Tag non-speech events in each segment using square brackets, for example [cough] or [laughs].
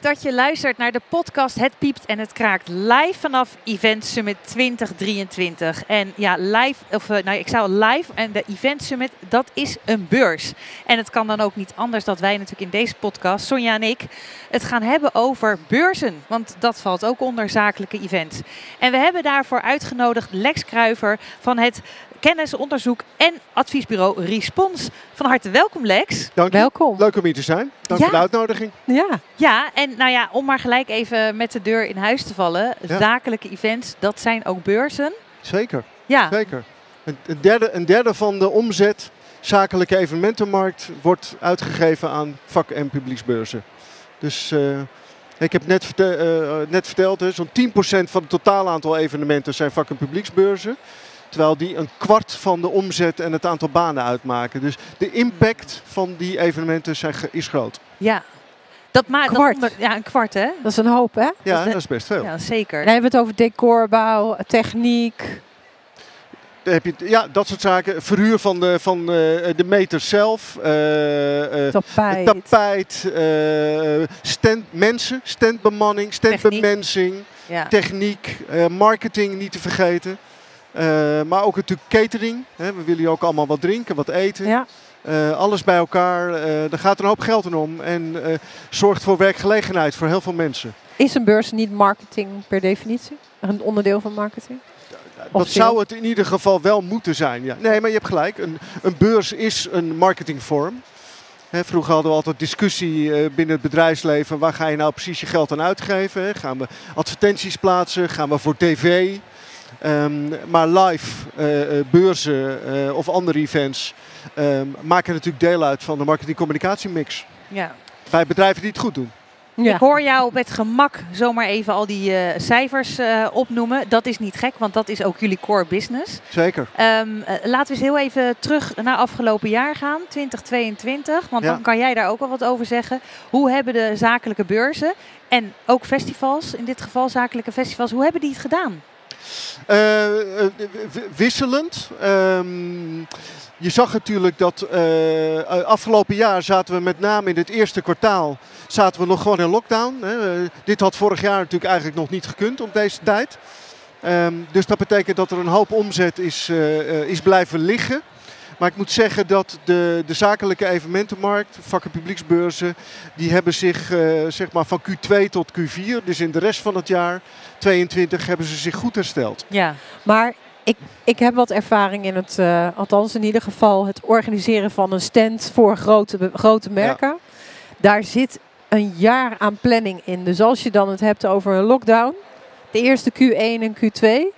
dat je luistert naar de podcast Het Piept en het Kraakt live vanaf Event Summit 2023. En ja, live, of uh, nou ik zou live en de Event Summit, dat is een beurs. En het kan dan ook niet anders dat wij natuurlijk in deze podcast, Sonja en ik, het gaan hebben over beurzen. Want dat valt ook onder zakelijke events. En we hebben daarvoor uitgenodigd Lex Kruiver van het kennis, onderzoek en adviesbureau Respons. Van harte welkom Lex. Dank je. Welkom. Leuk om hier te zijn. Dank voor de uitnodiging. Ja. ja, en nou ja, om maar gelijk even met de deur in huis te vallen. Zakelijke events, dat zijn ook beurzen. Zeker. Ja. Zeker. Een, derde, een derde van de omzet zakelijke evenementenmarkt wordt uitgegeven aan vak- en publieksbeurzen. Dus uh, ik heb net, uh, net verteld, zo'n 10% van het totale aantal evenementen zijn vak- en publieksbeurzen. Terwijl die een kwart van de omzet en het aantal banen uitmaken. Dus de impact van die evenementen zijn, is groot. Ja, dat maakt kwart. ja, een kwart hè? Dat is een hoop hè? Ja, dat is, best veel. Ja, zeker. Dan hebben we het over decorbouw, techniek. Dan heb je, ja, dat soort zaken. Verhuur van de, van, uh, de meters zelf. Uh, tapijt. tapijt stand, mensen, standbemanning, standbemensing. Techniek, ja. techniek marketing niet te vergeten. Uh, maar ook natuurlijk catering. Hè. We willen hier ook allemaal wat drinken, wat eten. Ja. Uh, alles bij elkaar. Uh, er gaat een hoop geld in om. En zorgt voor werkgelegenheid voor heel veel mensen. Is een beurs niet marketing per definitie? Een onderdeel van marketing? Dat zou het in ieder geval wel moeten zijn. Ja. Nee, maar je hebt gelijk. Een, een beurs is een marketingvorm. He, vroeger hadden we altijd discussie binnen het bedrijfsleven. Waar ga je nou precies je geld aan uitgeven? Gaan we advertenties plaatsen? Gaan we voor tv? Um, maar live uh, beurzen uh, of andere events um, maken natuurlijk deel uit van de marketing-communicatiemix. Ja. Bij bedrijven die het goed doen. Ja. Ik hoor jou met gemak zomaar even al die uh, cijfers uh, opnoemen. Dat is niet gek, want dat is ook jullie core business. Zeker. Um, uh, laten we eens heel even terug naar afgelopen jaar gaan, 2022. Want ja. dan kan jij daar ook wel wat over zeggen. Hoe hebben de zakelijke beurzen en ook festivals, in dit geval zakelijke festivals, hoe hebben die het gedaan? Uh, wisselend. Um, je zag natuurlijk dat uh, afgelopen jaar zaten we met name in het eerste kwartaal zaten we nog gewoon in lockdown. Hè. Dit had vorig jaar natuurlijk eigenlijk nog niet gekund op deze tijd. Um, dus dat betekent dat er een hoop omzet is, is blijven liggen. Maar ik moet zeggen dat de, de zakelijke evenementenmarkt, vakken publieksbeurzen, die hebben zich uh, zeg maar van Q2 tot Q4, dus in de rest van het jaar 22, hebben ze zich goed hersteld. Ja, maar ik, ik heb wat ervaring in het, uh, althans in ieder geval, het organiseren van een stand voor grote, grote merken. Ja. Daar zit een jaar aan planning in. Dus als je dan het hebt over een lockdown, de eerste Q1 en Q2.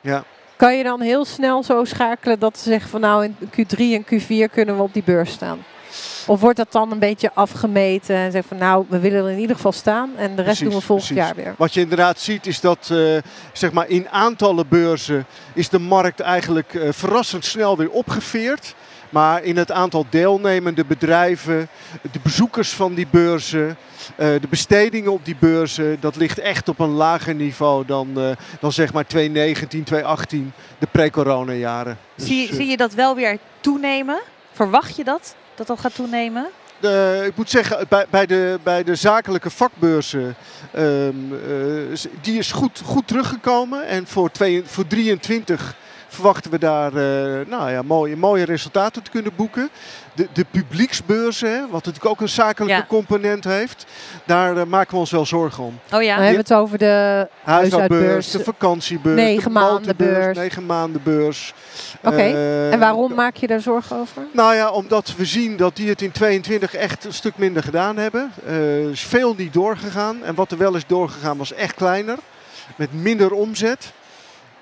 Ja. Kan je dan heel snel zo schakelen dat ze zeggen van nou in Q3 en Q4 kunnen we op die beurs staan? Of wordt dat dan een beetje afgemeten en zeggen van nou, we willen er in ieder geval staan en de rest precies, doen we volgend precies. jaar weer. Wat je inderdaad ziet is dat uh, zeg maar in aantallen beurzen is de markt eigenlijk uh, verrassend snel weer opgeveerd. Maar in het aantal deelnemende bedrijven, de bezoekers van die beurzen, de bestedingen op die beurzen, dat ligt echt op een lager niveau dan, uh, dan zeg maar 2019, 2018, de pre-corona jaren. Dus, zie, uh, zie je dat wel weer toenemen? Verwacht je dat, dat dat gaat toenemen? Uh, ik moet zeggen, bij, bij, de, bij de zakelijke vakbeurzen, um, uh, die is goed, goed teruggekomen. En voor, twee, voor 23 verwachten we daar uh, nou ja, mooie, mooie resultaten te kunnen boeken. De, de publieksbeurzen, hè, wat natuurlijk ook een zakelijke ja. component heeft, daar uh, maken we ons wel zorgen om. Oh ja, we hebben het over de huishoudbeurs, de vakantiebeurs, negen maanden beurs. negen maanden beurs. Oké, okay. uh, en waarom maak je daar zorgen over? Nou ja, omdat we zien dat die het in 22 echt een stuk minder gedaan hebben. Er is veel niet doorgegaan en wat er wel is doorgegaan was echt kleiner, met minder omzet.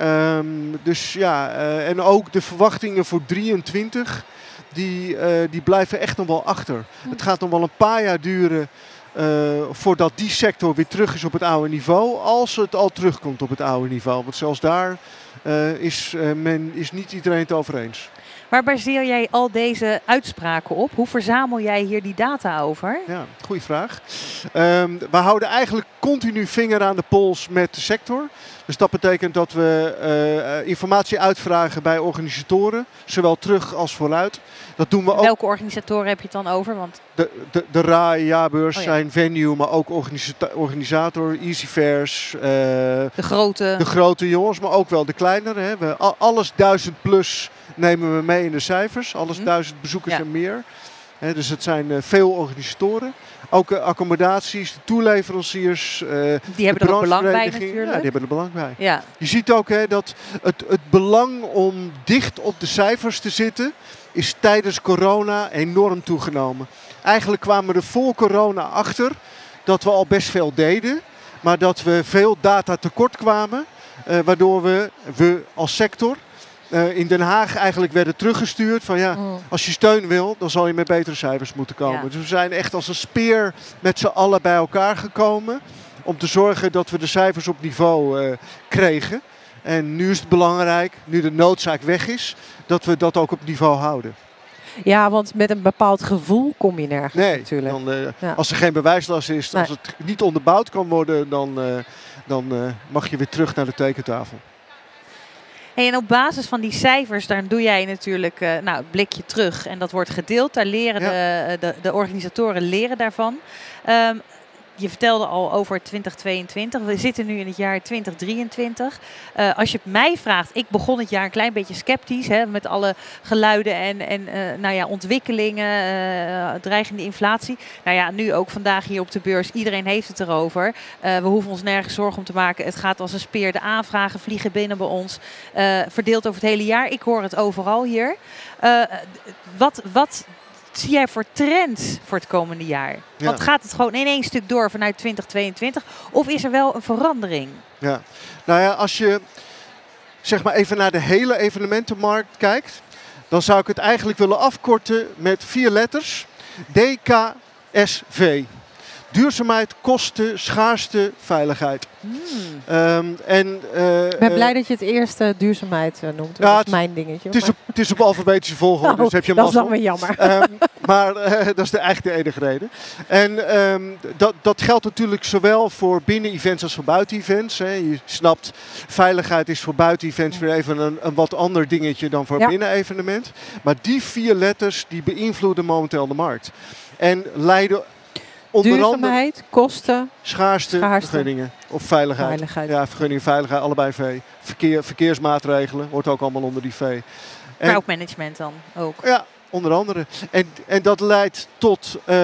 Um, dus ja, uh, en ook de verwachtingen voor 23, die, uh, die blijven echt nog wel achter. Hm. Het gaat nog wel een paar jaar duren uh, voordat die sector weer terug is op het oude niveau. Als het al terugkomt op het oude niveau. Want zelfs daar is, men, is niet iedereen het over eens. Waar baseer jij al deze uitspraken op? Hoe verzamel jij hier die data over? Ja, goede vraag. Ehm, we houden eigenlijk continu vinger aan de pols met de sector. Dus dat betekent dat we uh, informatie uitvragen bij organisatoren, zowel terug als vooruit. Dat doen we ook. Welke organisatoren heb je het dan over? Want... De, de, de RAI, Jaarbeurs oh, zijn venue, maar ook organisator, Easyfairs. Uh, de grote. De grote jongens, maar ook wel de kleinere. Hè. We, alles duizend plus nemen we mee in de cijfers. Alles hm. duizend bezoekers en meer. Dus het zijn uh, veel organisatoren. Ook uh, accommodaties, de toeleveranciers. Uh, die hebben er ook belang bij natuurlijk. Ja, die hebben er belang bij. Ja. Je ziet ook dat het, het belang om dicht op de cijfers te zitten... is tijdens corona enorm toegenomen. Eigenlijk kwamen we er voor corona achter dat we al best veel deden... maar dat we veel data tekort kwamen... waardoor we, we als sector uh, in Den Haag eigenlijk werden teruggestuurd. Van ja, mm. als je steun wil, dan zal je met betere cijfers moeten komen. Dus we zijn echt als een speer met z'n allen bij elkaar gekomen. Om te zorgen dat we de cijfers op niveau uh, kregen. En nu is het belangrijk, nu de noodzaak weg is, dat we dat ook op niveau houden. Ja, want met een bepaald gevoel kom je nergens nee, natuurlijk. Dan, uh, ja. Als er geen bewijslast is, nee. als het niet onderbouwd kan worden, dan, dan mag je weer terug naar de tekentafel en op basis van die cijfers, daar doe jij natuurlijk uh, nou, het blikje terug. En dat wordt gedeeld. Daar leren de, eh, de, de, organisatoren leren daarvan. Um, je vertelde al over 2022. We zitten nu in het jaar 2023. Uh, eh, als je mij vraagt, ik begon het jaar een klein beetje sceptisch. Hè, met alle geluiden en, en uh, nou ja, ontwikkelingen, uh, dreigende inflatie. Nou ja, nu ook vandaag hier op de beurs. Iedereen heeft het erover. we hoeven ons nergens zorgen om te maken. Het gaat als een speer. De aanvragen vliegen binnen bij ons. verdeeld over het hele jaar. Ik hoor het overal hier. wat, wat zie jij voor trends voor het komende jaar? Want gaat het gewoon in één stuk door vanuit 2022? Of is er wel een verandering? Ja, nou ja, als je zeg maar even naar de hele evenementenmarkt kijkt, dan zou ik het eigenlijk willen afkorten met vier letters. DKSV. Duurzaamheid, kosten, schaarste, veiligheid. Hmm. Um, en, uh, ik ben blij dat je het eerste duurzaamheid uh, noemt. Ja, dat is mijn dingetje. Het is, op, het is op alfabetische volgorde, dus heb je Dat is dan weer jammer. Um, maar uh, [laughs] dat is de, eigenlijk de enige reden. En um, dat, dat geldt natuurlijk zowel voor binnen-events als voor buiten-events. Je snapt, veiligheid is voor buiten-events weer even een, een, wat ander dingetje dan voor ja. binnen-evenement. Maar die vier letters die beïnvloeden momenteel de markt. En leiden onder Duurzaamheid, kosten, schaarste, schaarste, vergunningen of veiligheid. veiligheid. Ja, vergunningen, veiligheid, allebei V. Verkeer, verkeersmaatregelen wordt ook allemaal onder die V. Crowdmanagement dan ook. Ja, Onder andere. En, en dat leidt tot uh,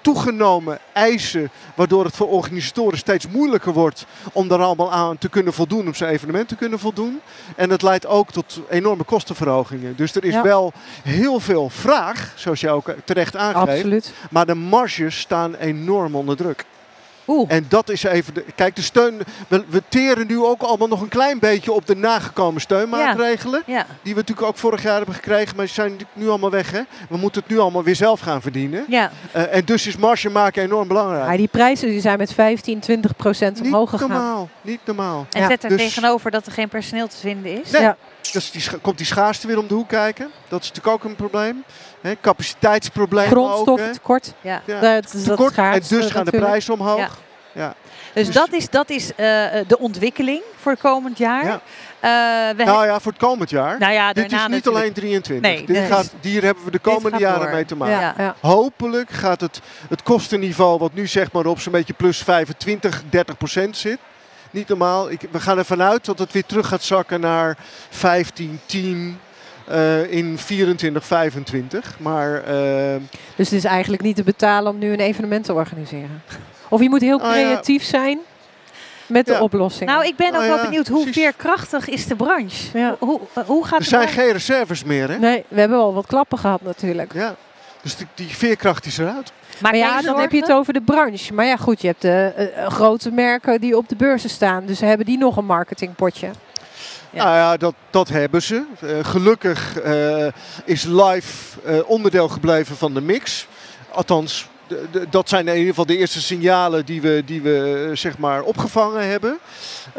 toegenomen eisen, waardoor het voor organisatoren steeds moeilijker wordt om daar allemaal aan te kunnen voldoen, om zijn evenement te kunnen voldoen. En het leidt ook tot enorme kostenverhogingen. Dus er is wel heel veel vraag, zoals jij ook terecht aangeeft. Absoluut. Maar de marges staan enorm onder druk. En dat is even. De, kijk, de steun. We, we, teren nu ook allemaal nog een klein beetje op de nagekomen steunmaatregelen. Ja. Die we natuurlijk ook vorig jaar hebben gekregen, maar die zijn nu allemaal weg. Hè? We moeten het nu allemaal weer zelf gaan verdienen. Ja. Uh, en dus is marge maken enorm belangrijk. Ja, die prijzen die zijn met 15, 20 procent omhoog gegaan. Niet normaal. Niet normaal. En zet er dus, tegenover dat er geen personeel te vinden is. Nee. Ja. Dus die, komt die schaarste weer om de hoek kijken. Dat is natuurlijk ook een probleem. He, capaciteitsprobleem Grondstoftekort. Ja. ja. Dat, dat tekort, en dus gaan de prijzen omhoog. Ja. ja. Dus, dus, dat is, dat is uh, de ontwikkeling voor het komend jaar. Ja. Uh, we nou ja, voor het komend jaar. Nou ja, Dit is niet alleen 23. Nee, Dit gaat, hier hebben we de komende jaren mee te maken. Ja. Ja. Hopelijk gaat het, het kostenniveau, wat nu zeg maar op zo'n beetje plus 25, 30 procent zit. Niet normaal. Ik, we gaan ervan uit dat het weer terug gaat zakken naar 15, 10, uh, in 24, 25. Maar, uh, dus het is eigenlijk niet te betalen om nu een evenement te organiseren? Of je moet heel ah, creatief zijn met de oplossing. Nou, ik ben ook oh, wel benieuwd hoe precies. veerkrachtig is de branche? Ja. Hoe, hoe gaat er zijn geen reserves meer, hè? Nee, we hebben al wat klappen gehad natuurlijk. Ja, dus die, die veerkracht is eruit. Maar, ja, dan heb je het over de branche. Maar ja, goed, je hebt de uh, grote merken die op de beurzen staan. Dus hebben die nog een marketingpotje. Ja. Nou ja, dat, dat hebben ze. Uh, gelukkig uh, is live uh, onderdeel gebleven van de mix. Althans, dat zijn in ieder geval de eerste signalen die we, die we zeg maar opgevangen hebben.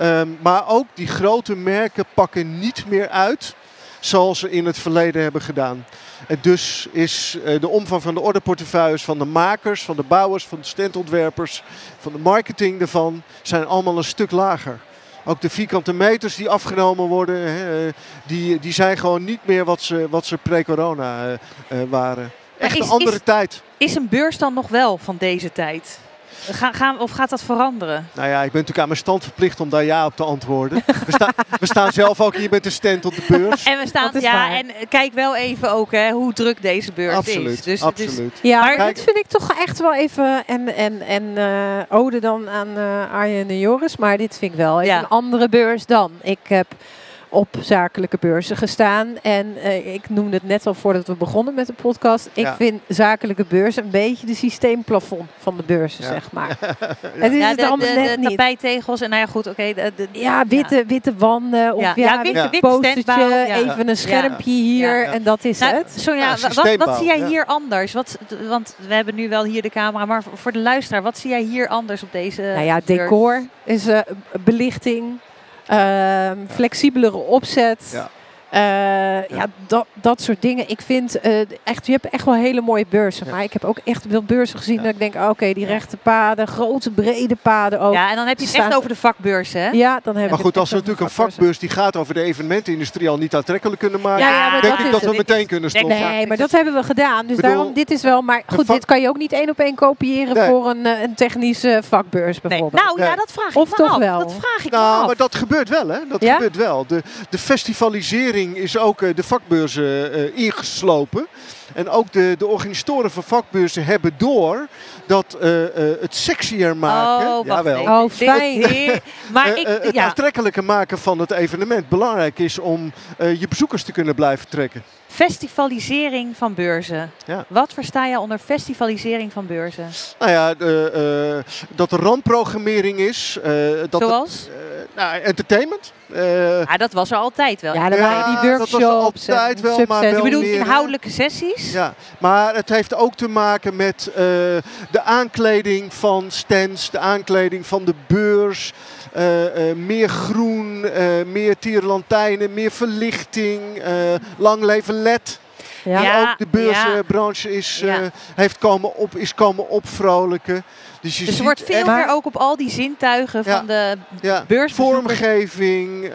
Um, maar ook die grote merken pakken niet meer uit zoals ze in het verleden hebben gedaan. En dus is eh, de omvang van de orderportefeuilles van de makers, van de bouwers, van de standontwerpers, van de marketing ervan, zijn allemaal een stuk lager. Ook de vierkante meters die afgenomen worden, eh, die, die zijn gewoon niet meer wat ze, wat ze pre-corona eh, waren. Echt is- een andere is- tijd. Is een beurs dan nog wel van deze tijd? Ga, gaan, of gaat dat veranderen? Nou ja, ik ben natuurlijk aan mijn stand verplicht om daar ja op te antwoorden. We, staan we staan zelf ook hier met de stand op de beurs. En we staan, Dat is ja, waar. en kijk wel even ook hè, hoe druk deze beurs Absoluut, is. Dus, absoluut. dus Ja, Maar- dat vind ik toch echt wel even. En, en, en eh, ode dan aan eh Arjen en Joris. Maar dit vind ik wel even Ja. een andere beurs dan. Ik heb op zakelijke beurzen gestaan. En eh, ik noemde het net al voordat we begonnen met de podcast. Ik Ja. vind zakelijke beurzen een beetje de systeemplafond van de beurzen, Ja. zeg maar. [laughs] Het is ja, het de, anders de, net de niet. en nou ja goed, oké. Ja, witte, witte wanden. Of Ja. ja, Ja, witte- postertje, even een schermpje hier. Ja. En dat is Nou, het. Sonja, Ja, wa- wat, wat zie jij ja. hier anders? Wat, want we hebben nu wel hier de camera, maar voor de luisteraar, wat zie jij hier anders op deze Nou ja, beurs? decor is eh, belichting, flexibelere opzet. Ja. Eh, ja, dat, dat soort dingen. Ik vind eh, echt, je hebt echt wel hele mooie beurzen. Ja. Maar ik heb ook echt veel beurzen gezien Ja. dat ik denk, ah, oké, die rechte paden, grote brede paden ook. Ja, Ja, en dan heb je het echt over de vakbeurzen, hè? dan heb Maar goed, als we natuurlijk een vakbeurs die gaat over de evenementenindustrie al niet aantrekkelijk kunnen maken, Ja, ja, maar denk dat ik is dat het. we meteen kunnen stoppen. Nee, maar dat hebben we gedaan. Dus bedoel, daarom, dit is wel. Maar goed, vak- dit kan je ook niet één op één kopiëren Nee. voor een, eh, een technische vakbeurs Nee. bijvoorbeeld. Nou ja, dat vraag ik Of me toch af. wel? Dat vraag ik me Nou, maar dat gebeurt wel, hè? Dat Ja? gebeurt wel. De, de festivalisering is ook eh, de vakbeurzen eh, ingeslopen. En ook de, de organisatoren van vakbeurzen hebben door dat eh, eh, het sexier maken, Oh, wacht jawel. Oh, fijn. dit- maar ik, eh, het ja, aantrekkelijker maken van het evenement belangrijk is om eh, je bezoekers te kunnen blijven trekken. Festivalisering van beurzen. Ja. Wat versta je onder festivalisering van beurzen? Nou ja, de, eh, dat er randprogrammering is. eh, dat er- Zoals? eh, nou, entertainment. Eh, Ja, dat was er altijd wel. Ja, dan Ja, waren die dat was workshops. en altijd wel, maar wel je bedoelt meer, inhoudelijke sessies? Ja, maar het heeft ook te maken met eh, de aankleding van stands, de aankleding van de beurs. Eh, eh, meer groen, eh, meer tierenlantijnen, meer verlichting, lang leven LED. Ja. Ook de beursbranche is, Ja. heeft komen op, is komen opvrolijken. Dus, je Dus er wordt veel meer ook op al die zintuigen van de beursbezoekers. vormgeving.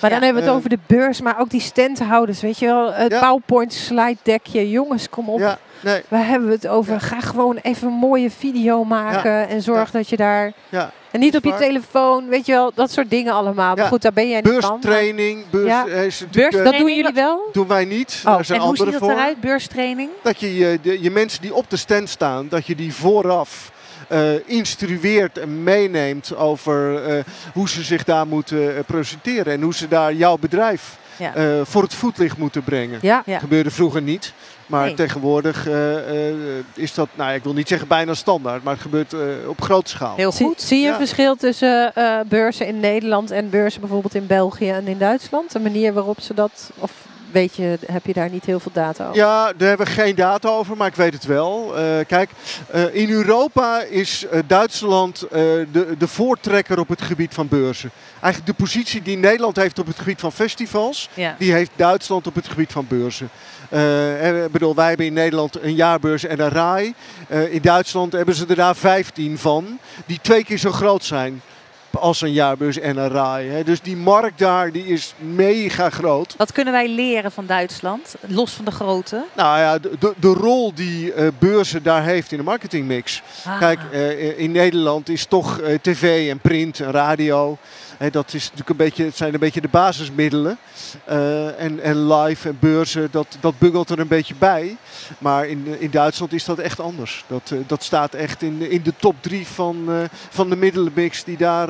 Maar dan hebben we het over de beurs, maar ook die standhouders, weet je wel. Het. PowerPoint slide deckje. Jongens, kom op. ja, nee, Waar hebben we het over? Ga gewoon even een mooie video maken en zorg dat je daar... ja. En niet op je telefoon, weet je wel, dat soort dingen allemaal. Maar Ja. goed, daar ben jij niet van. Beurstraining, beurs, Ja. eh, Beurs- eh, Dat doen jullie wel? doen wij niet. Oh, Daar zijn En hoe ziet dat voor. eruit, beurstraining? Dat je je, de, je mensen die op de stand staan, dat je die vooraf eh, instrueert en meeneemt over eh, hoe ze zich daar moeten eh, presenteren. En hoe ze daar jouw bedrijf Ja. eh, voor het voetlicht moeten brengen. Ja. Ja. Dat gebeurde vroeger niet. Maar Nee. tegenwoordig eh, eh, is dat, nou ja, ik wil niet zeggen bijna standaard, maar het gebeurt eh, op grote schaal. Heel Zie, goed. zie je een verschil tussen eh, beurzen in Nederland en beurzen bijvoorbeeld in België en in Duitsland? De manier waarop ze dat, of weet je, heb je daar niet heel veel data over? Ja, daar hebben we geen data over, maar ik weet het wel. Eh, kijk, eh, in Europa is eh, Duitsland eh, de, de voortrekker op het gebied van beurzen. Eigenlijk de positie die Nederland heeft op het gebied van festivals, Ja. die heeft Duitsland op het gebied van beurzen. Eh, bedoel, wij hebben in Nederland een jaarbeurs en een RAI. Eh, in Duitsland hebben ze er daar 15 van, die twee keer zo groot zijn als een jaarbeurs en een RAI. Hè. Dus die markt daar die is mega groot. Wat kunnen wij leren van Duitsland, los van de grootte? Nou ja, de, de, de rol die eh, beurzen daar heeft in de marketingmix. Ah. Kijk, eh, in Nederland is toch eh, tv en print en radio. Dat is natuurlijk een beetje, het zijn een beetje de basismiddelen. Eh, en, en live en beurzen, dat, dat bungelt er een beetje bij. Maar in, in Duitsland is dat echt anders. Dat, eh, dat staat echt in, de- in de top drie van, eh, van de middelenmix die daar...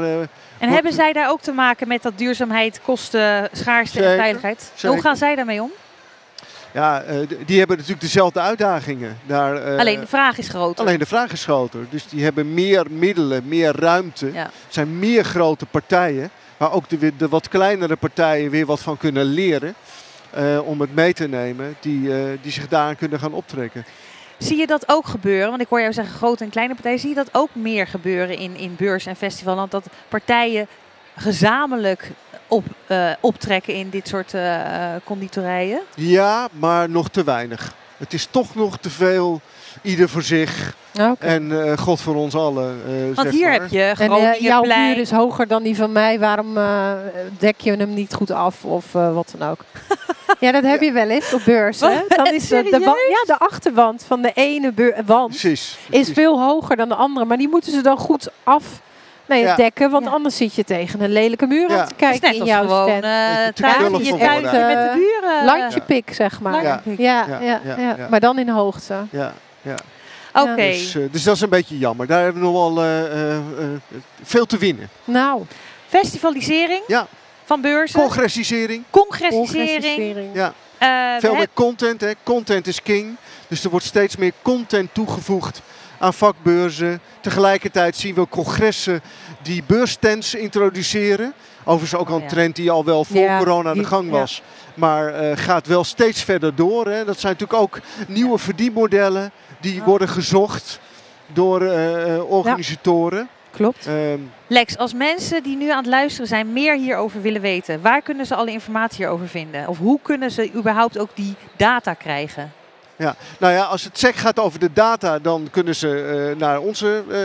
En hebben zij daar ook te maken met dat duurzaamheid, kosten, schaarste en veiligheid? zeker. Hoe gaan zij daarmee om? Ja, eh, die hebben natuurlijk dezelfde uitdagingen. Daar, eh, Alleen de vraag is groter. Alleen de vraag is groter. Dus die hebben meer middelen, meer ruimte. Ja. Het zijn meer grote partijen. Waar ook de, de wat kleinere partijen weer wat van kunnen leren. eh, om het mee te nemen. Die, die zich daaraan kunnen gaan optrekken. Zie je dat ook gebeuren? Want ik hoor jou zeggen grote en kleine partijen. Zie je dat ook meer gebeuren in, in beurs en festivalland? Dat partijen gezamenlijk op, uh, optrekken in dit soort uh, conditorijen? Ja, maar nog te weinig. Het is toch nog te veel ieder voor zich. Okay. En uh, God voor ons allen. Uh, Want hier maar. heb je gewoon en, uh, jouw huur is hoger dan die van mij. Waarom dek je hem niet goed af of wat dan ook? [laughs] ja, dat heb je wel eens op beurzen. Dan is de, de, ja, de achterwand van de ene wand precies, precies. is veel hoger dan de andere. Maar die moeten ze dan goed af nee, ja. dekken, want ja. anders zit je tegen een lelijke muur aan te kijken in jouw gewoon, stand. Uh, je thuis met de buren. Landje pik, zeg maar. Ja. Ja, ja, ja, maar dan in hoogte. Ja, ja. Oké. Okay. Dus, uh, dus, dat is een beetje jammer. Daar hebben we nog wel uh, veel te winnen. Nou. Festivalisering ja. van beurzen. Congressisering. Congressisering. Congressisering. Ja. veel meer content. Hè. Content is king. Dus er wordt steeds meer content toegevoegd aan vakbeurzen. Tegelijkertijd zien we congressen die beursstands introduceren. Overigens ook al een trend die al wel voor ja, corona aan de gang was. Ja. Maar uh, gaat wel steeds verder door. Hè. Dat zijn natuurlijk ook nieuwe verdienmodellen die oh. worden gezocht door uh, organisatoren. Ja. Klopt. Um, Lex, als mensen die nu aan het luisteren zijn meer hierover willen weten, waar kunnen ze alle informatie hierover vinden? Of hoe kunnen ze überhaupt ook die data krijgen? Ja, nou ja, als het SEC gaat over de data, dan kunnen ze uh, naar, onze, uh,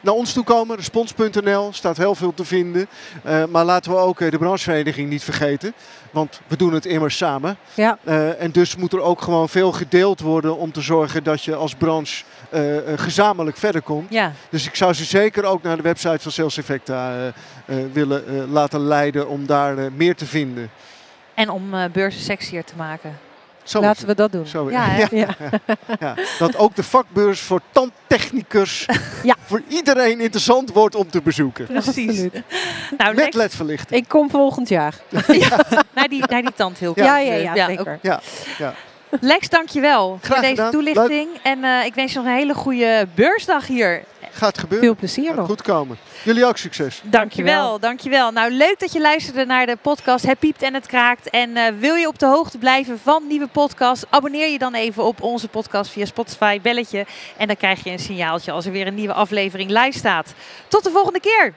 naar ons toe komen. Respons.nl staat heel veel te vinden. Uh, maar laten we ook de branchevereniging niet vergeten. Want we doen het immers samen. Ja. en dus moet er ook gewoon veel gedeeld worden om te zorgen dat je als branche gezamenlijk verder komt. Ja. Dus ik zou ze zeker ook naar de website van Sales Effecta willen laten leiden om daar meer te vinden. En om beurzen sexier te maken. Zo Laten we dat doen. Zo, ja, ja. Ja. ja, Dat ook de vakbeurs voor tandtechnicus [laughs] ja. voor iedereen interessant wordt om te bezoeken. Precies. Nou, Met ledverlichting. Ik kom volgend jaar. [laughs] ja, naar, die, naar die tandhilk. Ja, ja, ja, ja, zeker. Ja, ja. Lex, dankjewel Graag voor deze gedaan. toelichting. Leuk. En uh, ik wens je nog een hele goede beursdag hier. Gaat gebeuren. Veel plezier Gaat nog. goed komen. Jullie ook succes. Dankjewel, dankjewel. Nou, leuk dat je luisterde naar de podcast Het Piept en Het Kraakt. En uh, wil je op de hoogte blijven van nieuwe podcasts? Abonneer je dan even op onze podcast via Spotify, belletje. En dan krijg je een signaaltje als er weer een nieuwe aflevering live staat. Tot de volgende keer.